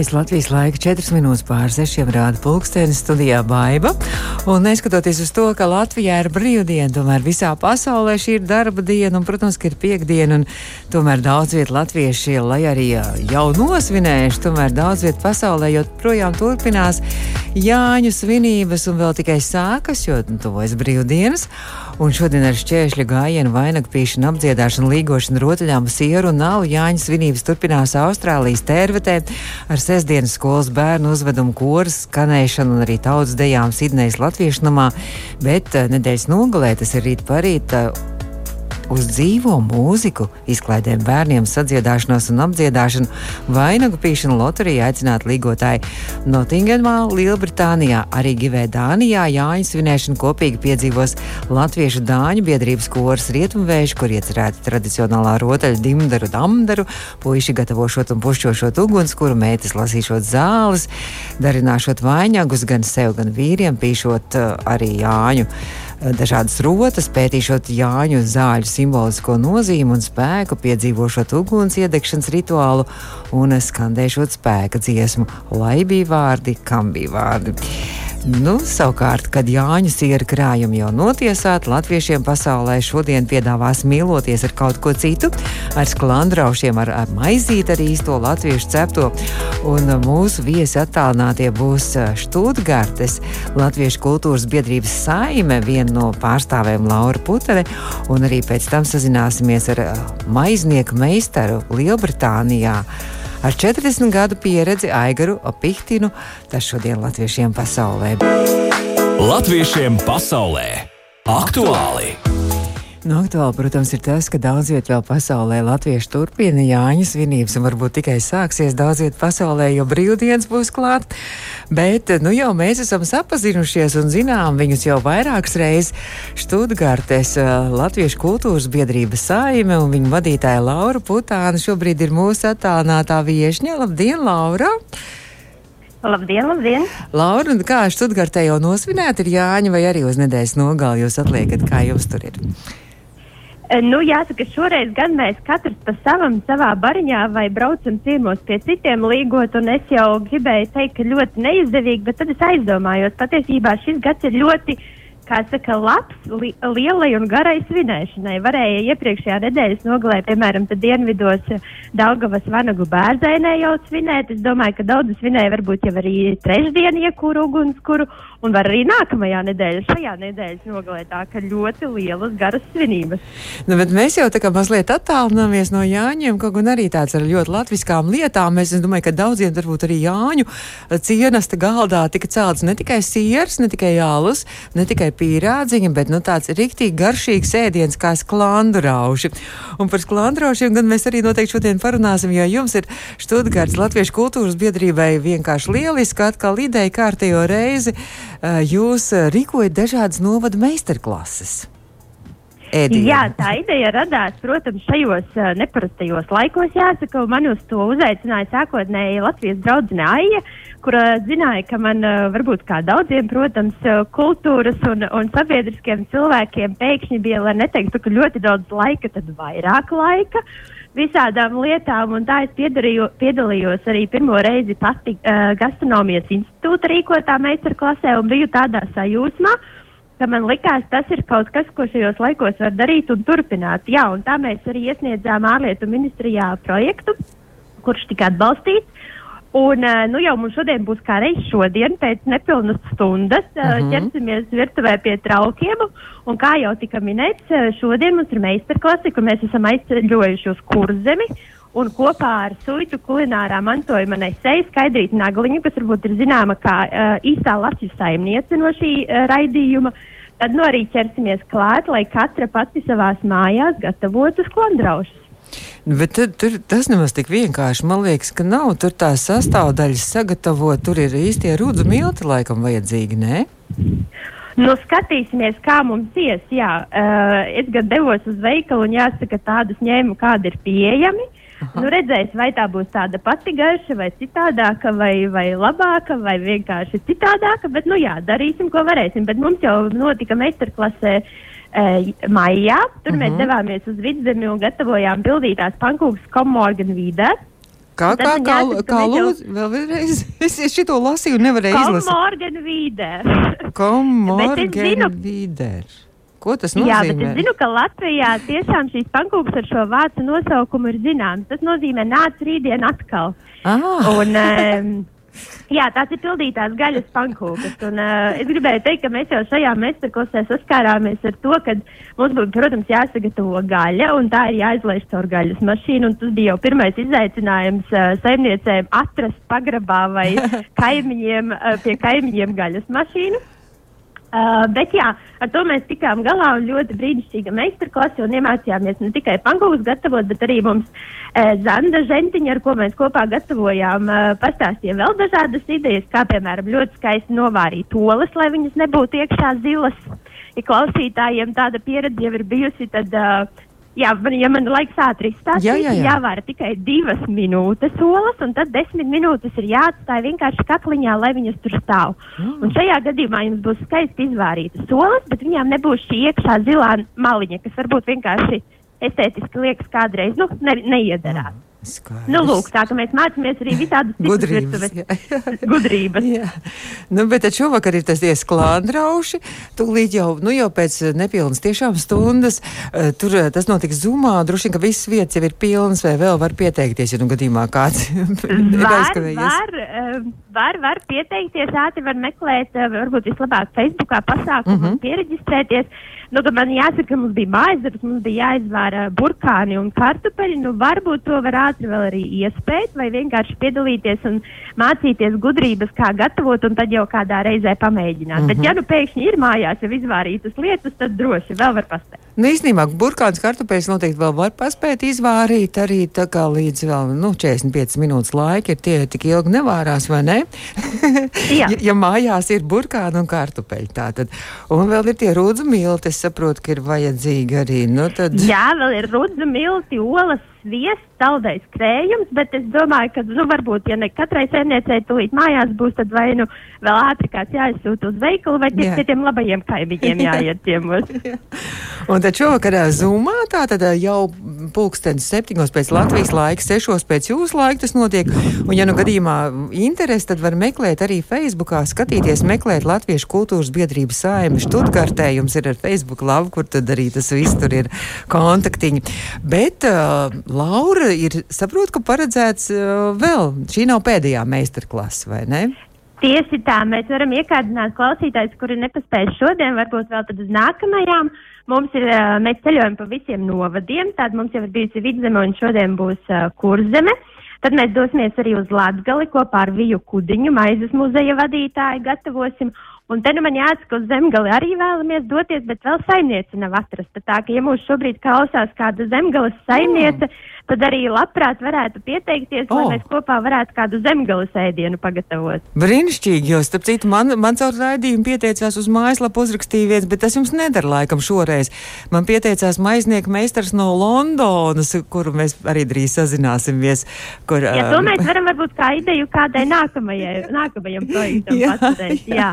Pēc Latvijas laika 4 minūtes pār 6 rāda pulkstenis studijā Baiva. Un neskatoties uz to, ka Latvijā ir brīvdiena, tomēr visā pasaulē šī ir darba diena, un, protams, ka ir piekdiena, un tomēr daudz viet latvieši, lai arī jau nosvinējuši, tomēr daudz viet pasaulē joprojām turpinās Jāņu svinības, un vēl tikai sākas, jo nu, tuvojas brīvdienas. Un šodien ar šķēršļa gājienu, vainagu pīšanu, apdziedāšanu, līgošanu, rotaļām, sieru un nalu Jāņu svinības turpinās Austrālijas tērvetē. Ar sestdienas skolas bērnu uzvedumu koras skanēšanu un arī tautas dejām Sidnejas Latviešu namā, bet nedēļas nogalē tas ir rīt parīt uz dzīvo mūziku, izklaidēm bērniem, sadziedāšanos un apdziedāšanu, vainagu pīšanu loterijā aicināt līgotāji Nottingemā, Lielbritānijā, arī Givē Dānijā Jāņu svinēšanu kopīgi piedzīvos Latviešu Dāņu biedrības koras Rietumvēži, kur iecerēta tradicionālā rotaļa dimdaru damdaru, puiši gatavošot un pušķošot ugunskura, meitas lasīšot zāles, darināšot vainagus gan sev, gan vīriem, pīšot uh, arī Jāņu dažādas rotas, pētīšot Jāņu zāļu simbolisko nozīmi un spēku, piedzīvošot uguns iedegšanas rituālu un skandēšot spēka dziesmu, lai bija vārdi, kam bija vārdi. Nu, savukārt, kad Jāņu siera krājumi jau notiesāti, latviešiem pasaulē šodien piedāvās mīloties ar kaut ko citu, ar sklandraušiem, ar, ar maizīti ar īsto latviešu cepto. Un mūsu viesi attālinātie būs Štūtgartes Latviešu kultūras biedrības saime, viena no pārstāvēm Laura Putere, un arī pēc tam sazināsimies ar maiznieku meistaru Lielbritānijā ar 40 gadu pieredzi Aigaru Opihtinu, tas šodien latviešiem pasaulē. Latviešiem pasaulē aktuāli! Nu, aktuāli, protams, ir tas, ka daudz vietā vēl pasaulē latvieši turpina Jāņa svinības, un varbūt tikai sāksies daudz vietā pasaulē, jo brīvdienas būs klāt. Bet nu, jau mēs esam sapazinušies un zinām viņus jau vairākas reizes. Študgārtes Latviešu kultūras biedrības saime un viņa vadītāja Laura Putāna šobrīd ir mūsu attālinātā viešņa. Labdien, Laura! Labdien, labdien! Laura, kā Študgārtē jau nosvinēta ir Jāņa vai arī uz nedēļas nogali jūs atliekat, kā jums tur ir? Nu, jāsaka, šoreiz gan mēs katrs pa savam, savā bariņā vai braucam ciemos pie citiem līgot, un es jau gribēju teikt, ka ļoti neizdevīgi, bet tad es aizdomājos, patiesībā šis gads ir ļoti kā saka, labs, li lielai un garai svinēšanai. Varēja iepriekšējā nedēļas nogalē, piemēram, dienvidos Daugavas vanagu bērzainē jau svinēt. Es domāju, ka daudzi svinēja varbūt jau arī trešdien iekūru ugunskuru un var arī nākamajā nedēļā, šajā nedēļas nogalē tā, ka ļoti lielas garas svinības. Nu, bet mēs jau tā kā mazliet attālināmies no Jāņiem, kaut gan arī tāds ar ļoti latviskām lietām. Es domāju, ka daudziem varbūt arī Jāņu cienasta galdā tika celts ne tikai siers, ne tikai jālus, ne tikai pīrādziņa, bet nu, tāds riktīgi garšīgs ēdiens kā sklandrauši. Un par sklandraušiem gan mēs arī noteikti šodien parunāsim, jo jums ir Študgārds Latviešu kultūras biedrībai vienkārši lieliski atkal ideja kārtējo reizi. Jūs rīkojat dažādas novada meistarklases. Ēdienu. Jā, tā ideja radās, protams, šajos uh, neparastajos laikos, jāsaka, man uz to uzaicināja sākotnēji Latvijas draudzene Aija, kura zināja, ka man uh, varbūt kā daudziem, protams, uh, kultūras un, un sabiedriskiem cilvēkiem pēkšņi bija, lai neteiktu, ka ļoti daudz laika, tad vairāk laika visādām lietām, tā es piedalījos arī pirmo reizi pati uh, gastronomijas institūta rīkotā meistarklasē un biju tādā sajūsmā, ka man likās, tas ir kaut kas, ko šajos laikos var darīt un turpināt. Jā, un tā mēs arī iesniedzām ārlietu ministrijā projektu, kurš tika atbalstīts. Un, nu jau mums šodien būs kā reiz šodien, pēc nepilnas stundas, uh -huh. ķersimies virtuvē pie traukiem. Un kā jau tika minēts, šodien mums ir meistarklase, kur mēs esam aizceļojuši uz kurzemi. Un kopā ar suitu kulinārā mantojuma nesēju Skaidrītu Nagliņu, kas varbūt ir zināma kā uh, īstā Latvijas saimniece no šī uh, raidījuma, tad nu arī ķersimies klāt, lai katra pati savās mājās gatavotu sklandraušus. Bet tad, tur, tas nemaz tik vienkārši. Man liekas, ka nav tur tās sastāvdaļas sagatavot. Tur ir īstie rudzu milti laikam vajadzīgi, nē? Nu, skatīsimies, kā mums ies. Jā, uh, es gan devos uz veikalu un jāsaka, tādus ņēmu, kādi ir pieejami. Nu, redzēs, vai tā būs tāda pati garša, vai citādāka, vai, vai labāka, vai vienkārši citādāka. Bet, nu jā, darīsim, ko varēsim. Bet mums jau notika meistarklasē e, maijā. Tur uh -huh. mēs Mhm. devāmies uz vidzemi un gatavojām pildītās pankūkas komorgan vidē. Kā, Tad kā, kā, kā lūdzu, vēl vienreiz, es es šito lasīju un nevarēju izlasīt. Komorgan vidē. Komorgan zinu- vider. Ko tas Jā, bet nozīmē? es zinu, ka Latvijā tiešām šīs pankūkas ar šo vācu nosaukumu ir zināmas. Tas nozīmē nāc rītdien atkal. Ah, Un, um, jā, tās ir pildītās gaļas pankūkas. Un, uh, es gribēju teikt, ka mēs jau šajā meistarklasē saskārāmies ar to, ka mums būtu, protams, jāsagatavo gaļa, un tā ir jāizlaiž caur gaļas mašīnu. Un tas bija jau pirmais izaicinājums uh, saimniecēm atrast pagrabā vai kaimiņiem, uh, pie kaimiņiem gaļas mašīnu. Uh, bet jā, ar to mēs tikām galā un ļoti brīnišķīga meistarklase iemācījāmies ne tikai pankūkus gatavot, bet arī mums uh, Zanda Žentiņa, ar ko mēs kopā gatavojām, uh, pastāstīja vēl dažādas idejas, kā piemēram ļoti skaisti novārīt olas, lai viņas nebūtu iekšā zilas. Ja klausītājiem tāda pieredze jau ir bijusi, tad, uh, jā, ja man laiks ātri izstāstīt, Jā, jā, jā. jāvāra tikai divas minūtes olas, un tad desmit minūtes ir jāatstāj vienkārši kakliņā, lai viņas tur stāv. Mm. Un šajā gadījumā jums būs skaisti izvārītas olas, bet viņām nebūs šī iekšā zilā maliņa, kas varbūt vienkārši estētiski liekas kādreiz nu, ne, neiederās. Skaidrs. Nu, lūk, tā ka mēs mācāmies arī visādas Gudrības. virtuves jā. gudrības. Jā, nu, bet šovakar ir tas diezgan klāndrauši. Tūlīt jau, nu, jau pēc eh, nepilnas tiešām stundas. eh, Tur eh, tas notiks zumā. Droši vien, ka visas vietas jau ir pilnas, vai vēl var pieteikties, ja nu gadījumā kāds ir Var, aizkavējies. var, var, var pieteikties, ātri var meklēt, varbūt vislabāk Facebookā pasākumu Mhm. un pieregistrēties. Nu, man jāsaka, ka mums bija mājas darbs, mums bija jāizvāra burkāni un kartupeļi. Nu, varbūt to var ātri vēl arī iespēt vai vienkārši piedalīties un mācīties gudrības, kā gatavot un tad jau kādā reizē pamēģināt. Mm -hmm. Bet ja nu pēkšņi ir mājās jau izvārītas lietas, tad droši vēl var paspēt. Nu, īstenībā burkāns kartupeļus noteikti vēl var paspēt izvārīt arī tā kā līdz vēl, nu, 45 minūtes laika ir tie tik ilgi nevārās, vai ne? Ja, ja mājās ir burkāni un kartupeļi tātad. Un vēl ir tie rūdzu milti, es saprotu, ka ir vajadzīgi arī, nu, tad. Jā, vēl ir rudzu milti, olas, sviests, saldais krējums, bet es domāju, ka, nu, varbūt, ja ne katrai saimniecei tulīt mājās būs, tad vai nu vēl ātri kāds jāizsūta uz veikalu, vai Jā. tie pie tiem labajiem kaimiņiem jāiet ciemos. Un tad šovakarā zumā, tā tad jau pulkstenis septiņos pēc Latvijas laika, sešos pēc jūsu laika tas notiek. Un, ja nu gadījumā interesi, tad var meklēt arī Facebookā, skatīties, meklēt Latviešu kultūras biedrības saimi Štutgartē. Jums ir ar Facebook labu, kur tad arī tas viss tur ir kontaktiņi. Bet uh, Laura ir, saprot, ka paredzēts uh, vēl, šī nav pēdējā meistarklasa, vai ne? Tieši tā, mēs varam iekādināt klausītājus, kuri nepaspēj šodien, varbūt vēl tad uz nākamajām. Mums ir, ā, mēs ceļojam pa visiem novadiem, tad mums jau ir bijusi vidzeme un šodien būs uh, kurzeme. Tad mēs dosimies arī uz Latgali kopā ar Viju Kudiņu, maizes muzeja vadītāju gatavosim. Un te nu man jāsaka, uz zemgali arī vēlamies doties, bet vēl saimniece nav atrasta. Tā ka, ja mūs šobrīd klausās kāda zemgales saimniece, tad arī labprāt varētu pieteikties, lai Oh. mēs kopā varētu kādu zemgales ēdienu pagatavot. Brīnišķīgi, jo, starp citu, man, man caur raidījumu pieteicās uz mājaslapu uzrakstīja viens, bet tas jums nedara laikam šoreiz. Man pieteicās maiznieka meistars no Londonas, kuru mēs arī drīz sazināsimies. Kur, Ja to mēs varam varbūt kā ideju kādai nākamajai, nākamajam projektam. Jā.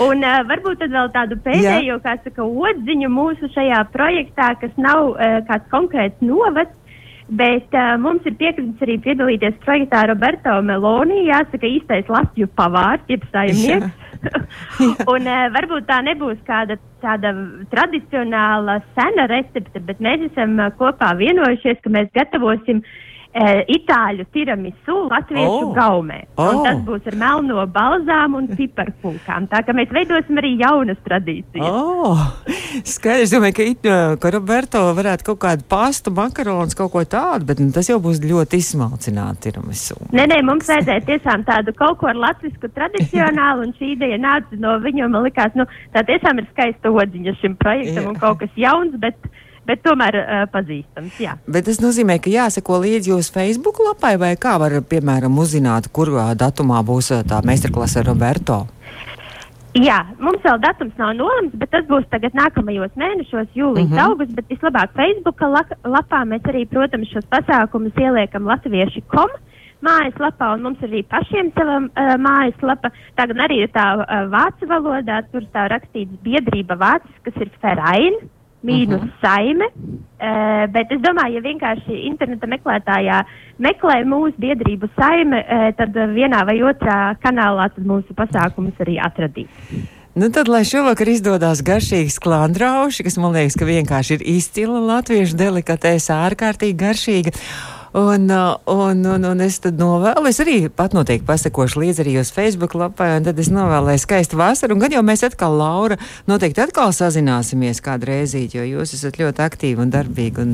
Un uh, varbūt tad vēl tādu pēdējo, kā saka, odziņu mūsu šajā projektā, kas nav uh, kāds konkrēts novads, bet uh, mums ir piekritis arī piedalīties projektā Roberto Meloni, jāsaka īstais Latviju pavārs, jeb saimnieks. Un uh, varbūt tā nebūs kāda tāda tradicionāla, sena recepte, bet mēs esam uh, kopā vienojušies, ka mēs gatavosim uh, itāļu tiramisu latviešu Oh. gaumē. Oh. Un tas būs ar melno balzām un piparkūkām. Tā ka mēs veidosim arī jaunas tradīcijas. Oh. Skaidrs, domāju, ka, it, ā, ka Roberto varētu kaut kādu pastu, makaronus, kaut ko tādu, bet nu, tas jau būs ļoti izsmalcināti tiramisu. Nē, nē, mums vajadzēja tiešām tādu kaut ko ar latviešu tradicionālu, un šī ideja nāca no viņa. Man liekas, nu, tā tiešām ir skaista odziņa šim projektam un kaut kas jauns, bet, bet tomēr uh, pazīstams. Jā. Bet tas nozīmē, ka jāsako līdzi jūsu Facebook lapai, vai kā var, piemēram, uzzināt, kurā datumā būs tā meistarklase ar Roberto? Jā, mums vēl datums nav nolemts, bet tas būs tagad nākamajos mēnešos, jūlijas, uh Mhm. -huh. augusts. Bet vislabāk Facebook la lapā mēs arī, protams, šos pasākumus ieliekam latvieši.com mājaslapā, un mums arī pašiem sava uh, mājaslapa. Tagad arī ir tā uh, vācu valodā, tur tā rakstīts biedrība vācis, kas ir Ferain. Mīnus uh -huh. saime, uh, bet es domāju, ja vienkārši interneta meklētājā meklē mūsu biedrību saime, uh, tad vienā vai otrā kanālā mūsu pasākumus arī atradīs. Nu tad, lai šovakar izdodas garšīgi sklandrauši, kas man liekas, ka vienkārši ir izcila latviešu delikatēs, ārkārtīgi garšīga. Un, uh, un, un, un es tad novēlu, es arī pat noteikti pasakošu līdzi arī uz Facebook lapai, un tad es novēlēju skaistu vasaru. Un gan jau mēs atkal, Laura, noteikti atkal sazināsimies kādreizīt, jo jūs esat ļoti aktīvi un darbīgi un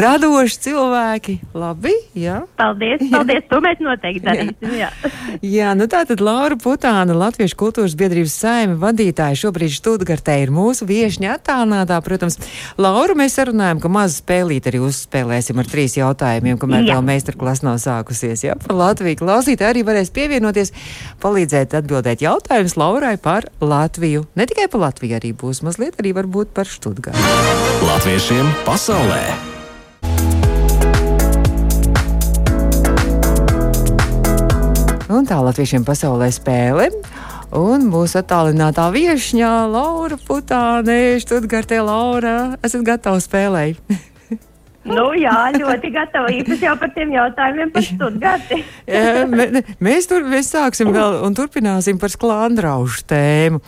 radoši cilvēki. Labi, jā? Paldies, paldies, to mēs noteikti darīsim. Jā. Jā, nu tā tad Laura Putāna, Latviešu kultūras biedrības saima vadītāja, šobrīd Študgartē ir mūsu viešņa attālinātā. Protams, Laura, mēs sarunājam, ka mazu spēlīt arī uzspēlēsim ar trīs jautājumiem, kamēr Jā. vēl meistarklasa nav sākusies. Jā, par Latviju klausītāji arī varēs pievienoties, palīdzēt atbildēt jautājumus Laurai par Latviju. Ne tikai par Latviju, arī būs mazliet arī varbūt par Študgartu. Latviešiem pasaulē! Un tā Latviešiem pasaulē spēle. Un mūsu attālinātā viesņā Laura Putāne, Študgartē Laura, esat gatavi spēlēt. Nu, jā, ļoti gatava. Īpaši jau par tiem jautājumiem par mē- mēs tur mēs sāksim vēl un turpināsim par sklandraušu tēmu.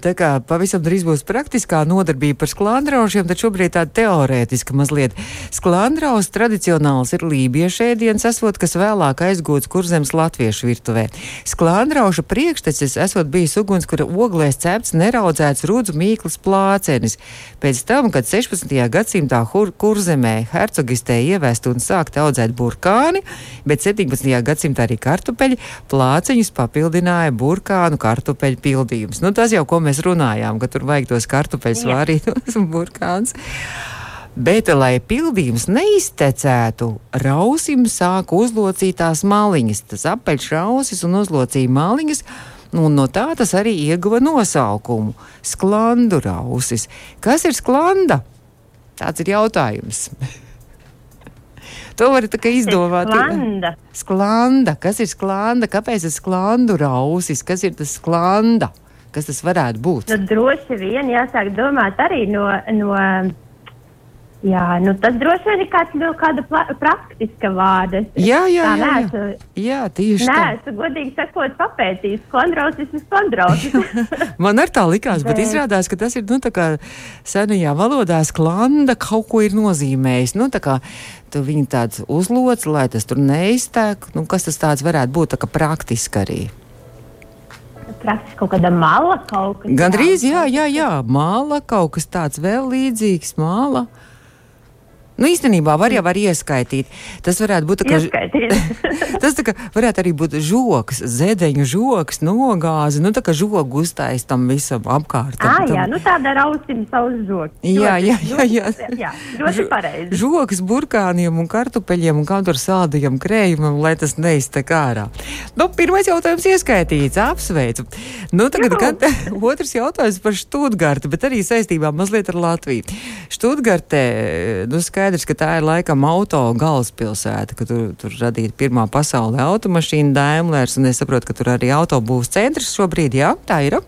Tā kā pavisam drīz būs praktiskā nodarbība par sklandraušiem, tad šobrīd tāda teorētiska mazliet. Sklandraus tradicionāls ir lībiešu ēdiens, esot, kas vēlāk aizgūts kurzems latviešu virtuvē. Sklandrauša priekštecis esot bijis uguns, kura oglēs cepts neraudzēts rudzu mīklas plācenis. Pēc tam, kad 16. gadsimtā hur- kurzemē hercogistē ievest un sākt audzēt burkāni, bet 17. gadsimtā arī kartupeļi, plāciņus papildināja burkānu kartupeļu pildījums. Nu, tas jau, ko mēs runājām, ka tur vajag tos kartupeļus vārītos un burkāns. Bet, lai pildījums neiztecētu, rausim sāk uzlocīt tās maliņas. Tas apeļš rausis un uzlocīja maliņas, un no tā tas arī ieguva nosaukumu - sklandu rausis. Kas ir sklanda? Tāds ir jautājums. to var izdomāt. Sklanda. Sklanda. Kas ir sklanda? Kāpēc ir sklandu rausis? Kas ir tas sklanda? Kas tas varētu būt? Nu, droši vien jāsāk domāt arī no. no Jā, nu tas droši vien ir kāds no kāda praktiska vārda. Es Jā, jā, tā jā, jā. neesmu- Jā, tieši tā. Neesmu godīgi sakot, papētījis. Klandrausis ir klandrausis. Man arī tā likās, bet Bet- izrādās, ka tas ir nu, tā kā senajā valodā sklanda kaut ko ir nozīmējis. Nu, tā kā tu viņu tāds uzloc, lai tas tur neiztek. Nu, kas tas tāds varētu būt, tā kā praktiski arī? Praktiski kaut kāda mala kaut kas. Gan drīz, jā, jā, jā, māla kaut kas tāds vēl līdzīgs, māla. Nu, īstenībā var jau var ieskaitīt. Tas varētu būt tā kā. Ieskaitiet. Tas tā varētu arī būt žoks, zedeņu žoks, nogāzi, nu tā kā žogu uztais tam visam apkārt. Ah, jā, nu tāda rausim savus zogus. Jā, jā, jā, jā. jā ļoti pareizi. Žoks burkāniem un kartupeļiem un kaut kur sādajam krējumam, lai tas neiztek ārā. Nu, pirmais jautājums ieskaitīts, apsveicu. Nu, tagad gan otrs jautājums par Štūtgartu, bet arī saistībā mazliet ar Latviju. Štūtgartē, nu, skaidrs, ka tā ir laikam auto galvaspilsēta, ka tur, tur radīta pirmā pasaulē automašīna Daimlers, un es saprotu, ka tur arī autobūvs centrs šobrīd, jā, tā ir.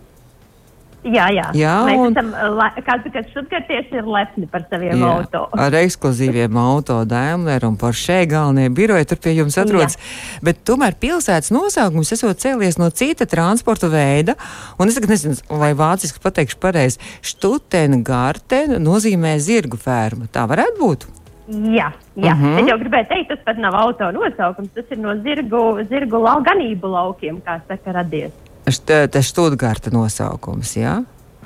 Jā, jā. Jā, un- esam, la- kāds, kad šutkartieši ir lepni par saviem Jā, auto. ar ekskluzīviem auto, Daimler un Porsche galvenie biroji tur pie jums atrodas. Bet tomēr pilsētas nosaukums esot cēlies no cita transporta veida. Un es tagad nezinu, vai vāciski pateikšu pareizi. Štutengarten nozīmē zirgu ferma. Tā varētu būt. Jā, jā. Mhm. Uh -huh. es jau gribēju teikt, tas pat nav auto nosaukums. Tas ir no zirgu, zirgu lau, ganību laukiem, kā saka, radies. Tas Štutgarta nosaukums, jā?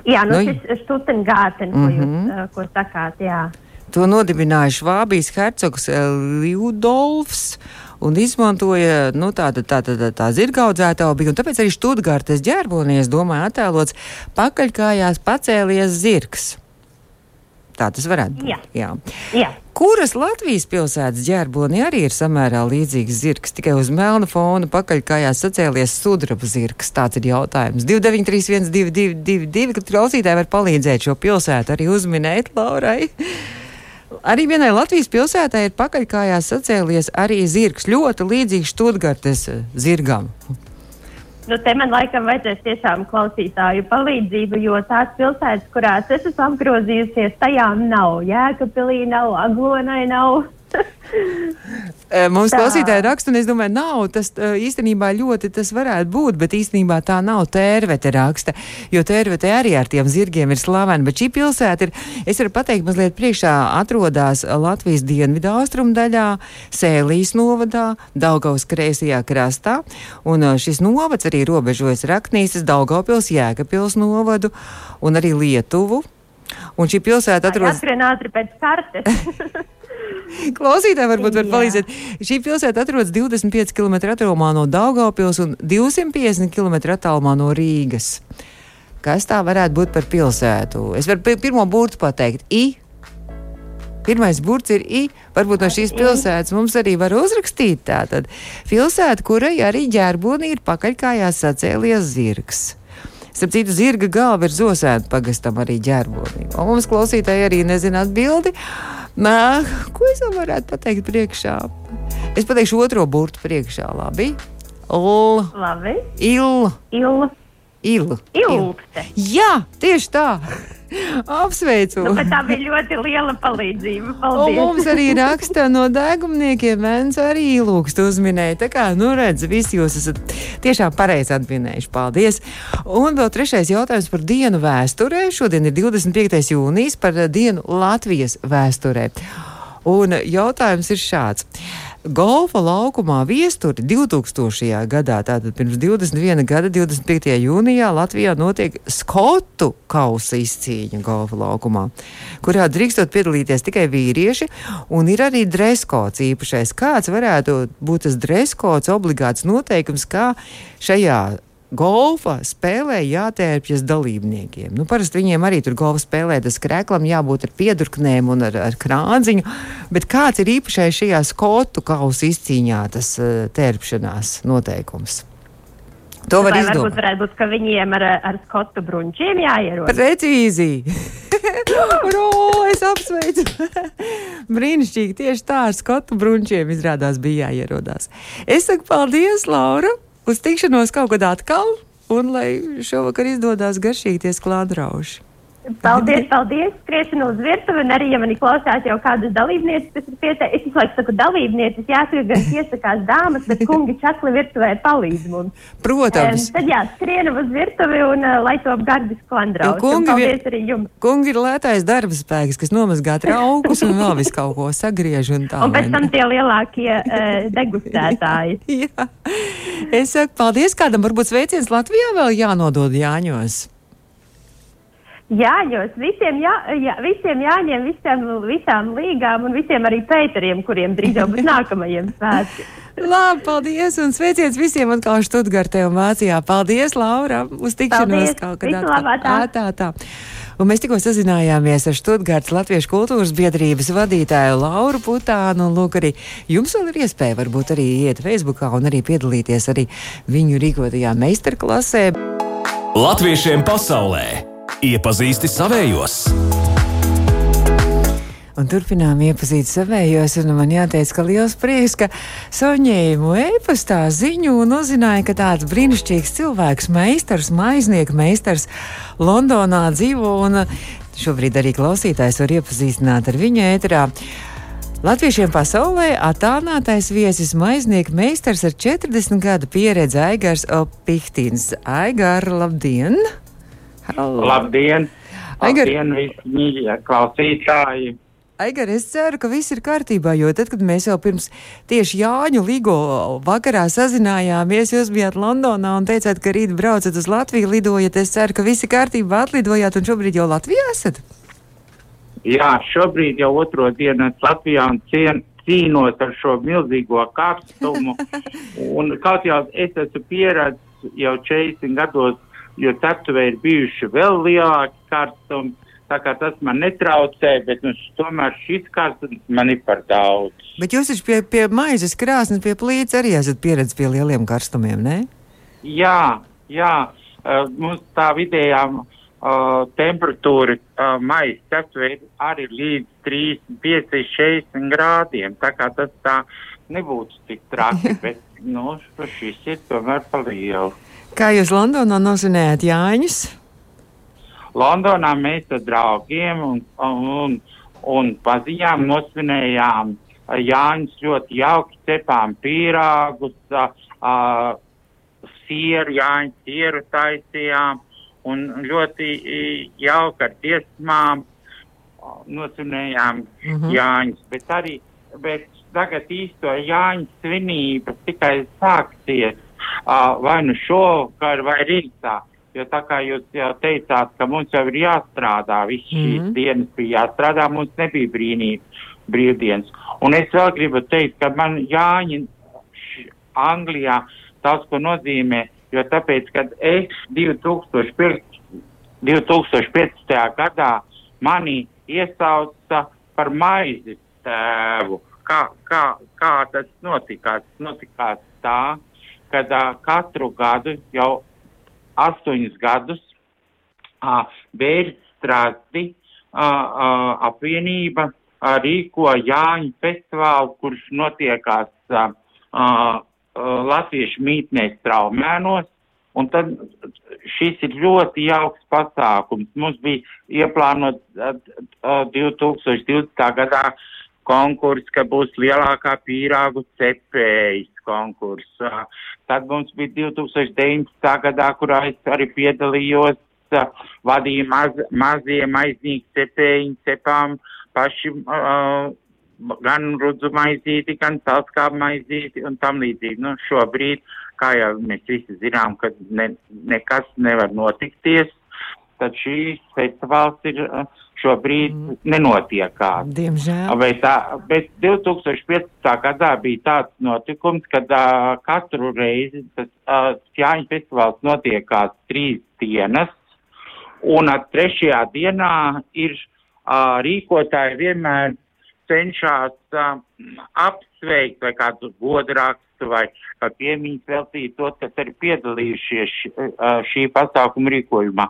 Jā, nu, Nu, šis Stutengārten, ko Mhm. jūs uh, ko sakāt, jā. To nodibināja Švābijas hercogs Ljudolfs. Un izmantoja nu, tādu tā, tā, tā, tā zirgaudzētāju bija. un Tāpēc arī Študgārtas ģerbonies, domāju, attēlots pakaļkājās pacēlies zirgs. Tā tas varētu būt. Jā. Jā. jā. Kuras Latvijas pilsētas ģērbonī arī ir samērā līdzīgs zirgs, tikai uz melna fona pakaļkājās sacēlies sudraba zirgs? Tāds ir jautājums. 293, 222, kad klausītāji var palīdzēt šo pilsētu arī uzminēt Laurai. Arī vienai Latvijas pilsētai ir pakaļkājās sacēlies arī zirgs, ļoti līdzīgs Študgartes zirgam. Nu, te man laikam vajadzēs tiešām klausītāju palīdzību, jo tās pilsētas, kurās es esmu apgrozījusies, tajām nav. Jēkabīlī nav, Aglonai nav. Mums tā. klausītāji raksta, un es domāju, nav tas īstenībā ļoti tas varētu būt, bet īstenībā tā nav tērvete raksta, jo tērvete arī ar tiem zirgiem ir slavena, bet šī pilsēta ir, es varu pateikt, mazliet priekšā atrodas Latvijas dienvidu austrumu daļā, Sēlīs novadā, Daugaus kreisajā krastā, un šis novads arī robežojas Raknīsas, Daugavpils, Jēkabpils novadu un arī Lietuvu. Un šī pilsēta atrodas. Atrien ātri pēc kartes. Klausītāji varbūt var palīdzēt. Šī pilsēta atrodas 25 km attālumā no Daugavpils un 250 km attālumā no Rīgas. Kas tā varētu būt par pilsētu? Es varu pirmo burtu pateikt. I. Pirmais burts ir I. Varbūt no šīs pilsētas mums arī var uzrakstīt tātad. Pilsēta, kurai arī ģērbonī ir pakaļkājās sacēlies zirgs. Starp citu, zirga galva ir zosēta pagastam arī ģērbonī. Un mums klausītāji arī nezina atbildi. Nā, ko es vēl varētu pateikt priekšā? Es pateikšu otro burtu priekšā, labi? L. Labi. Il. Il. Il. Ilgte. Jā, tieši tā. Apsveicu! Nu, tā bija ļoti liela palīdzība. Paldies. Un mums arī raksta no degumniekiem, Vēns arī lūgst uzminēt. Tā kā, nu redz, visi jūs esat tiešām pareizi atminējuši. Paldies! Un vēl trešais jautājums par dienu vēsturē. Šodien ir 25. jūnijas par dienu Latvijas vēsturē. Un jautājums ir šāds. Golfa laukumā viesturi 2000. gadā, tātad pirms 21 gada, 25. jūnijā Latvijā notiek skotu kausa izcīņa golfa laukumā, kurā drīkstot piedalīties tikai vīrieši, un ir arī dreskots īpašais. Kāds varētu būt tas dreskots obligāts noteikums, kā šajā golfa spēlē jātērpjas dalībniekiem. Nu, parasti viņiem arī tur golfa spēlē tas krēklam jābūt ar piedurknēm un ar, ar krādziņu, bet kāds ir īpašais šajā skotu kausa izcīņā tas uh, tērpšanās noteikums? To var izdarīt. Varbūt varētu būt, ka viņiem ar, ar skotu bruņķiem jāierodas. Precīzi! Ro, es apsveicu! Brīnišķīgi, tieši tā ar skotu bruņķiem izrādās bija jāierodās. Es saku paldies, Laura! Uz tikšanos kaut kad atkal, un lai šovakar izdodas garšīties klādrauši. Paldies, paldies! Skriešana uz virtuvi, un arī, ja mani klausās jau kādas dalībnieces, kas ir pieteikti, es visu laiku saku dalībnieces, jāsaka, gan iesakās dāmas, bet kungi čakli virtuvē palīdz mums. Protams. Um, tad jā, skrienam uz virtuvi un uh, lai top gardi sklandraus. Kungi, paldies arī jums. Kungi ir lētais darba spēks, kas nomazgā traukus un vēl visu kaut ko sagriež un tā. Un pēc tam tie lielākie uh, degustētāji. jā. Es saku paldies kādam, varbūt sveiciens Latvijā vēl jānodod Jāņos. Jāņos, visiem, jā, jā, visiem jāņem, visiem, visām līgām un visiem arī pēteriem, kuriem drīz jau būs nākamajiem svētkiem. Labi, paldies un sveiciens visiem atkal Študgartē un Vācijā. Paldies, Laura, uz tikšanos paldies. kaut kad atkal. Tā, tā. Un mēs tikko sazinājāmies ar Študgārdas Latviešu kultūras biedrības vadītāju Lauru Putānu. Un, lūk, arī jums vēl ir iespēja varbūt arī iet Facebookā un arī piedalīties arī viņu rīkotajā meistarklasē. Latviešiem pasaulē! Iepazīsti savējos! Un turpinām iepazīt savējos, un man jāteic, ka liels prieks, ka saņēmu e-pastā ziņu un uzzināju, ka tāds brīnišķīgs cilvēks, meistars, maiznieka meistars Londonā dzīvo, un šobrīd arī klausītājs var iepazīstināt ar viņu ēterā. Latviešiem pasaulē attālinātais viesis maiznieka meistars ar 40 gadu pieredzi Aigars Opihtīns. Aigar, labdien! Halo. Labdien! Aigar. Labdien, visi klausītāji! Aigar, es ceru, ka viss ir kārtībā, jo tad, kad mēs jau pirms tieši Jāņu Ligo vakarā sazinājāmies, jūs bijāt Londonā un teicāt, ka rīt braucat uz Latviju, lidojat. Es ceru, ka viss ir kārtībā, atlidojāt un šobrīd jau Latvijā esat? Jā, šobrīd jau otro dienu esmu Latvijā un cien, cīnos ar šo milzīgo karstumu. un kaut jau es esmu pieredzējis jau 40 gados jo ceptuvē ir bijuši vēl lielāki karstumi. Tā kā tas man netraucē, bet nu, tomēr šis kārtas man ir par daudz. Bet jūs taču pie, pie maizes krāsnes, pie plīts arī esat pieredzējis pie lieliem karstumiem, ne? Jā, jā, uh, mums tā vidējā uh, temperatūra uh, maisa ceptuvē arī līdz 3, 5, 60 grādiem. Tā kā tas tā nebūtu tik traki, bet nu, šis ir tomēr pa lielu. Kā jūs Londonā nozinājāt Jāņus? Londonā mēs ar draugiem un, un, un paziņām nosvinējām Jāņus ļoti jauki cepām pīrāgus, sieru, Jāņu sieru taisījām un ļoti jauki ar dziesmām nosvinējām mm -hmm. Jāņus, bet arī, bet tagad īsto Jāņu svinības tikai sāksies vai nu šovakar vai rītā. Jo tā kā jūs jau teicāt, ka mums jau ir jāstrādā, visas mm -hmm. šīs Mhm. dienas bija jāstrādā, mums nebija brīnī, brīvdienas. Un es vēl gribu teikt, ka man Jāņi Anglijā daudz ko nozīmē, jo tāpēc, kad es 2005, 2015. gadā mani iesauca par maizi tēvu. Kā, kā, kā tas notikās? Notikās tā, kad uh, katru gadu jau astoņus gadus uh, Bērstrādi uh, uh, apvienība uh, rīko Jāņu festivālu, kurš notiekās uh, uh, uh, Latviešu mītnēs traumēnos. Un tad šis ir ļoti jauks pasākums. Mums bija ieplānots uh, uh, 2020. gadā konkurss, ka būs lielākā pīrāgu cepējas konkurss. Tad mums bija 2019. gadā, kurā es arī piedalījos, vadīju maz, mazie maiznīgi cepējiņi, cepām paši uh, gan rudzu maizīti, gan salskābu maizīti un tam līdzīgi. Nu, šobrīd, kā jau mēs visi zinām, ka ne, nekas nevar notikties, tad šīs festivāls ir uh, šobrīd mm. nenotiekās. Diemžēl. Bet, tā, bet 2015. gadā bija tāds notikums, kad uh, katru reizi tas uh, Jāņa festivāls notiekās trīs dienas, un uh, trešajā dienā ir uh, rīkotāji vienmēr cenšas uh, apsveikt vai kādu godrakstu vai kā piemiņas veltīt tos, kas arī piedalījušies š, uh, šī pasākuma rīkojumā.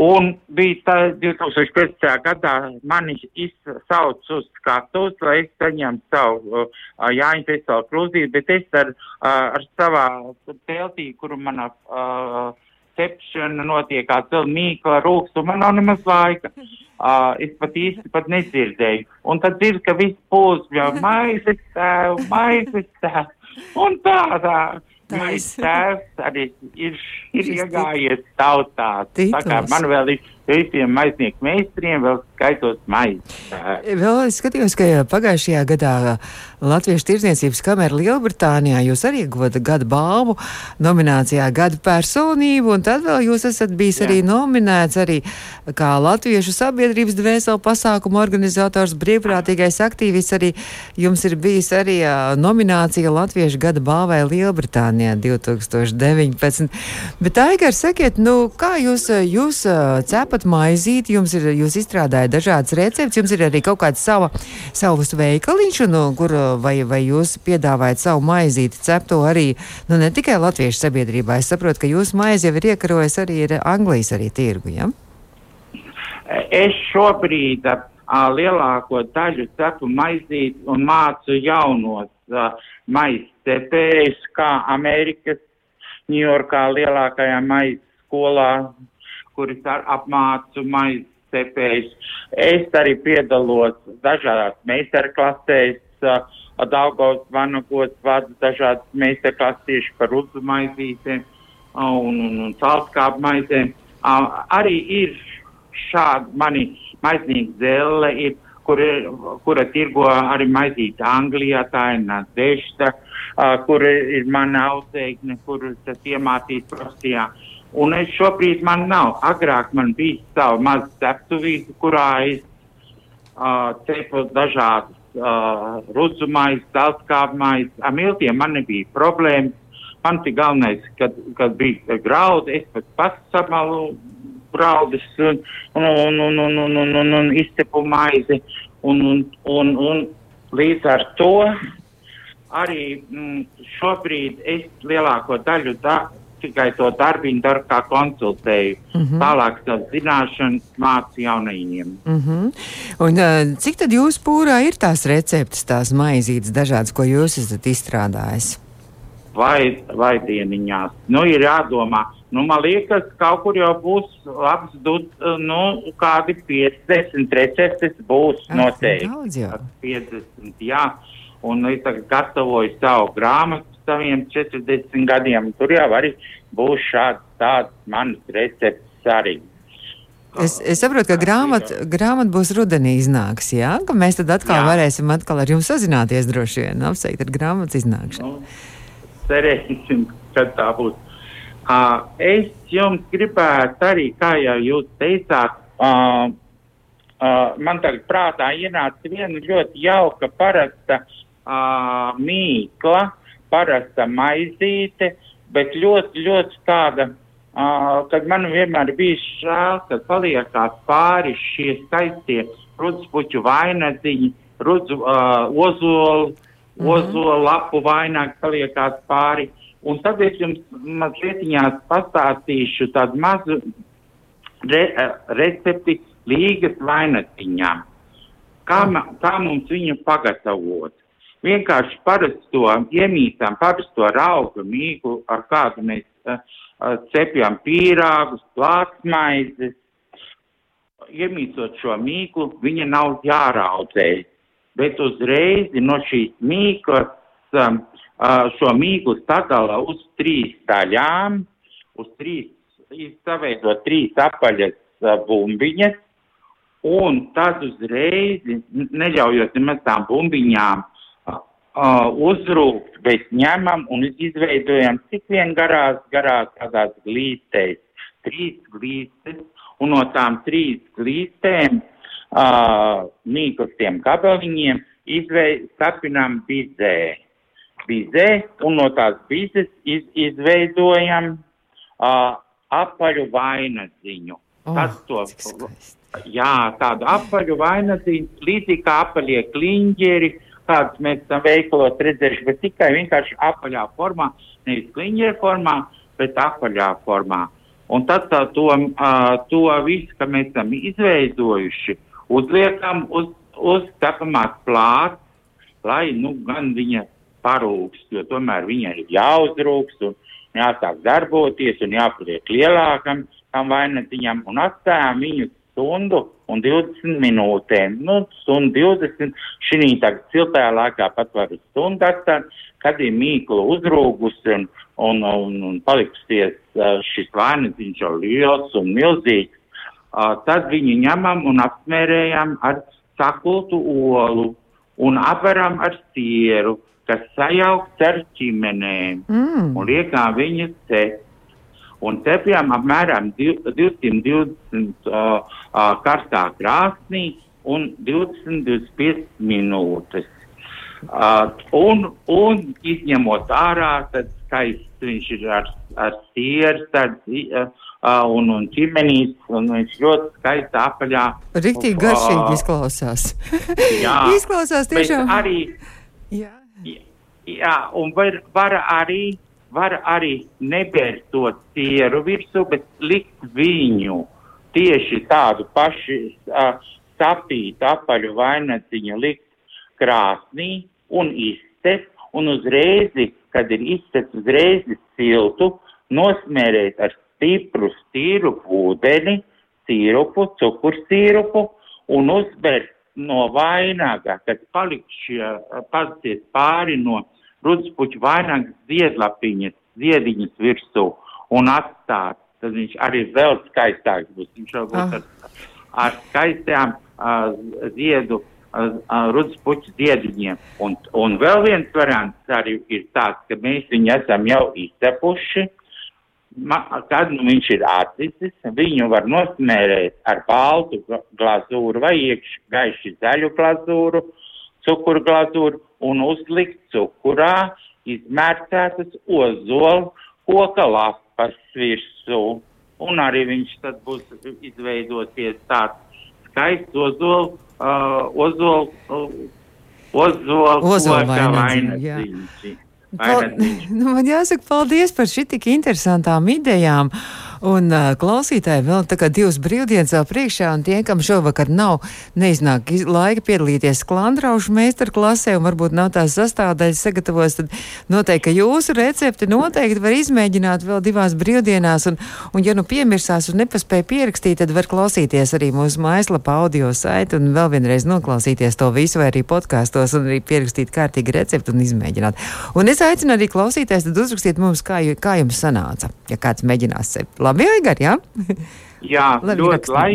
Un bija tā 2015. gadā mani izsauc uz skatuves, lai es saņemtu savu uh, Jāņa festivāla krūzīti, bet es ar, uh, ar savā teltī, kuru manā uh, cepšana notiekās vēl mīkla rūks, un man nav nemaz laika. Uh, es pat īsti pat nedzirdēju. Un tad dzird, ka viss pūs jau maizes tēv, maizes tēv. Un tā, tā. Maizes tēvs arī ir, ir iegājies tautā. Tā kā man vēl ir visiem maiznieku meistariem vēl skaitos maizes tēvs. Vēl es skatījos, ka pagājušajā gadā Latviešu tirdzniecības kamera Lielbritānijā jūs arī guvāt gada balvu nominācijā Gada personību, un tad vēl jūs esat bijis Jā. arī nominēts arī kā Latviešu sabiedrības dvēseli pasākumu organizators, brīvprātīgais aktīvists. Arī jums ir bijis arī nominācija Latviešu gada balvai Lielbritānijā 2019. Bet, Aigar, sakiet, nu, kā jūs, jūs ā, cepat maizīti, jums ir, jūs izstrādājat dažādas receptes, jums ir arī kaut kāds sava, savus veikaliņš, un, uh, kur, uh, vai, vai jūs piedāvājat savu maizīti cepto arī, nu, ne tikai latviešu sabiedrībā. Es saprotu, ka jūsu maize jau ir iekarojis arī ir Anglijas arī tirgu, ja? Es šobrīd a, lielāko daļu cepu maizīt un mācu jaunos a, maizes cepējus, kā Amerikas, Ņujorkā lielākajā maizes skolā, ar apmācu maizes cepējus. Es arī piedalos dažādās meistarklasēs, a, Daugavas vanagos vadu dažādas meistarklases tieši par uzu maizītēm a, un, un, un salskābu maizēm. Arī ir šāda mani maiznīga zelle, ir, kur, kura tirgo arī maizīte Anglijā, tā ir Nadešta, uh, kur ir mana audzēkne, kur tas iemācīs profesijā. Un es šobrīd man nav. Agrāk man bija sava maza ceptuvīte, kurā es uh, cepu dažādas uh, rudzumais, dalskāpmais. Ar miltiem man nebija problēmas. Man tik galvenais, kad, kad bija graudi, es pat pats samalu graudus un, un, un, un, un, un, un, un, un izcepu maizi. Un, un, un, un līdz ar to arī mm, šobrīd es lielāko daļu da, tikai to darbiņu daru kā konsultēju. Mm -hmm. Tālāk savas zināšanas mācu jaunajiem. Mm -hmm. Un, uh, cik tad jūs pūrā ir tās receptes, tās maizītes dažādas, ko jūs esat izstrādājis? Vai, vai dieniņās. Nu, ir jādomā. Nu, man liekas, kaut kur jau būs labs, nu, kādi 50 receptes būs Ah, noteikti. daudz jau. 50, jā. Un es tagad gatavoju savu grāmatu saviem 40 gadiem. Tur jau arī būs šāds tāds manas recepts arī. Es, es saprotu, ka grāmata grāmat būs rudenī iznāks, jā? Ka mēs tad atkal jā. Varēsim atkal ar jums sazināties droši vien, apsveikt ar grāmatas iznākšanu. Nu, cerēsim, kad tā būs. Uh, es jums gribētu arī, kā jau jūs teicāt, uh, uh, man tagad prātā ienāca viena ļoti jauka parasta uh, mīkla, parasta maizīte, bet ļoti, ļoti tāda, uh, kad man vienmēr bija žēl, kad paliekās pāri šie skaistie rudspuķu vainaziņi, rudzu, uh, ozolu, ozolu lapu vainagi paliekās pāri. Un tad es jums mazliet pastāstīšu tādu mazu re, eh, recepti līgas vainatiņām. Kā, kā mums viņu pagatavot? Vienkārši parasto iemītām, parasto rauga mīklu, ar kādu mēs uh, uh, cepjam pīrāgus, plātsmaizes. Iemīcot šo mīklu, viņa nav jāraudzē, bet uzreiz no šīs mīklas um, uh, šo mīklu sadala uz trīs daļām, uz trīs, saveido trīs apaļas uh, bumbiņas, un tad uzreiz, neļaujot nemaz tām bumbiņām uh, uh, uzrūkt, bet ņemam un izveidojam cik vien garās, garās tādās glītēs, trīs glītes, un no tām trīs glītēm uh, mīklastiem gabaliņiem sapinām bizē. Bizē, un no tās bizes iz, izveidojam uh, apaļu vainaziņu. Oh, Tas to. Jā, tādu apaļu vainaziņu, līdzīgi kā apaļie kliņģeri, kādus mēs esam veikalos redzējuši, bet tikai vienkārši apaļā formā, nevis kliņģera formā, bet apaļā formā. Un tad tā, to, uh, to visu, ka mēs esam izveidojuši, uzliekam uz, uz cepamās plāts, lai, nu, gan viņa parūkst, jo tomēr viņai ir jāuzrūkst un jāsāk darboties un jāpaliek lielākam tam vainatiņam un atstājām viņu stundu un 20 minūtēm. Nu, stundu 20, šī tagad siltajā laikā pat var stundu atstāt, kad ir mīkla uzrūgusi un, un, un, un palikusies šis vainatiņš jau liels un milzīgs. Uh, tad viņu ņemam un apmērējam ar sakultu olu un apveram ar sieru, kas sajaukts ar ķimenēm Mm. un liekām viņas te. Un cepjām apmēram div- 220 uh, uh, karstā krāsnī un 20-25 minūtes. Uh, un, un izņemot ārā, tad skaists viņš ir ar, ar sieru, tad, uh, uh, un, un ķimenīs, un viņš ļoti skaisti apaļā. Riktīgi garšīgi izklausās. Jā, izklausās tiešām. arī Jā. Jā, un var, var arī, var arī nebērt to sieru virsū, bet likt viņu tieši tādu pašu uh, sapītu apaļu vainaciņu likt krāsnī un izcep, un uzreiz, kad ir izceps uzreiz siltu, nosmērēt ar stipru stīrupu ūdeni, sīrupu, cukursīrupu un uzbērt no vainaga, kad paliks šie pazies pāri no rudspuķu vainagas ziedlapiņas, ziediņas virsū un atstāt, tad viņš arī vēl skaistāks būs. Viņš jau būs Ah. ar, ar skaistām uh, ziedu, uh, rudspuķu ziediņiem. Un, un vēl viens variants arī ir tāds, ka mēs viņu esam jau izcepuši, Ma, kad nu viņš ir atlicis, viņu var nosmērēt ar baltu gla- glazūru vai iekš gaiši zaļu glazūru, cukuru glazūru un uzlikt cukurā izmērcētas ozolu koka lapas virsū un arī viņš tad būs izveidosies tāds skaists ozolu, uh, ozolu, uh, jā. vainadziņš. Pal Vainadziņš. nu, man jāsaka paldies par šī tik interesantām idejām. Un uh, klausītāji vēl tā kā divas brīvdienas vēl priekšā, un tie, kam šovakar nav neiznāk iz- laika piedalīties sklandraušu meistarklasē, un varbūt nav tās sastāvdaļas sagatavotas, tad noteikti, ka jūsu recepti noteikti var izmēģināt vēl divās brīvdienās, un, un ja nu piemirsās un nepaspēja pierakstīt, tad var klausīties arī mūsu mājaslapā audio saiti un vēl vienreiz noklausīties to visu vai arī podkāstos un arī pierakstīt kārtīgi receptu un izmēģināt. Un es aicinu arī klausīties, tad uzrakstiet mums, kā, kā jums sanāca, ja kāds mēģinās sevi. Labi, Aigar, jā? Jā, Labi, ļoti lai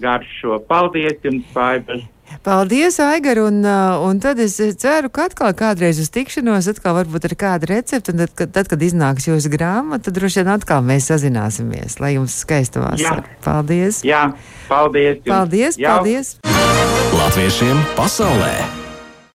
garšo. Paldies jums, Baiba. Paldies, Aigar, un, uh, un tad es ceru, ka atkal kādreiz uz tikšanos, atkal varbūt ar kādu receptu, un tad, kad, tad, kad iznāks jūsu grāmata, tad droši vien atkal mēs sazināsimies, lai jums skaista vasara. Paldies! Jā, paldies jums. Paldies, Jā. paldies! Latviešiem pasaulē!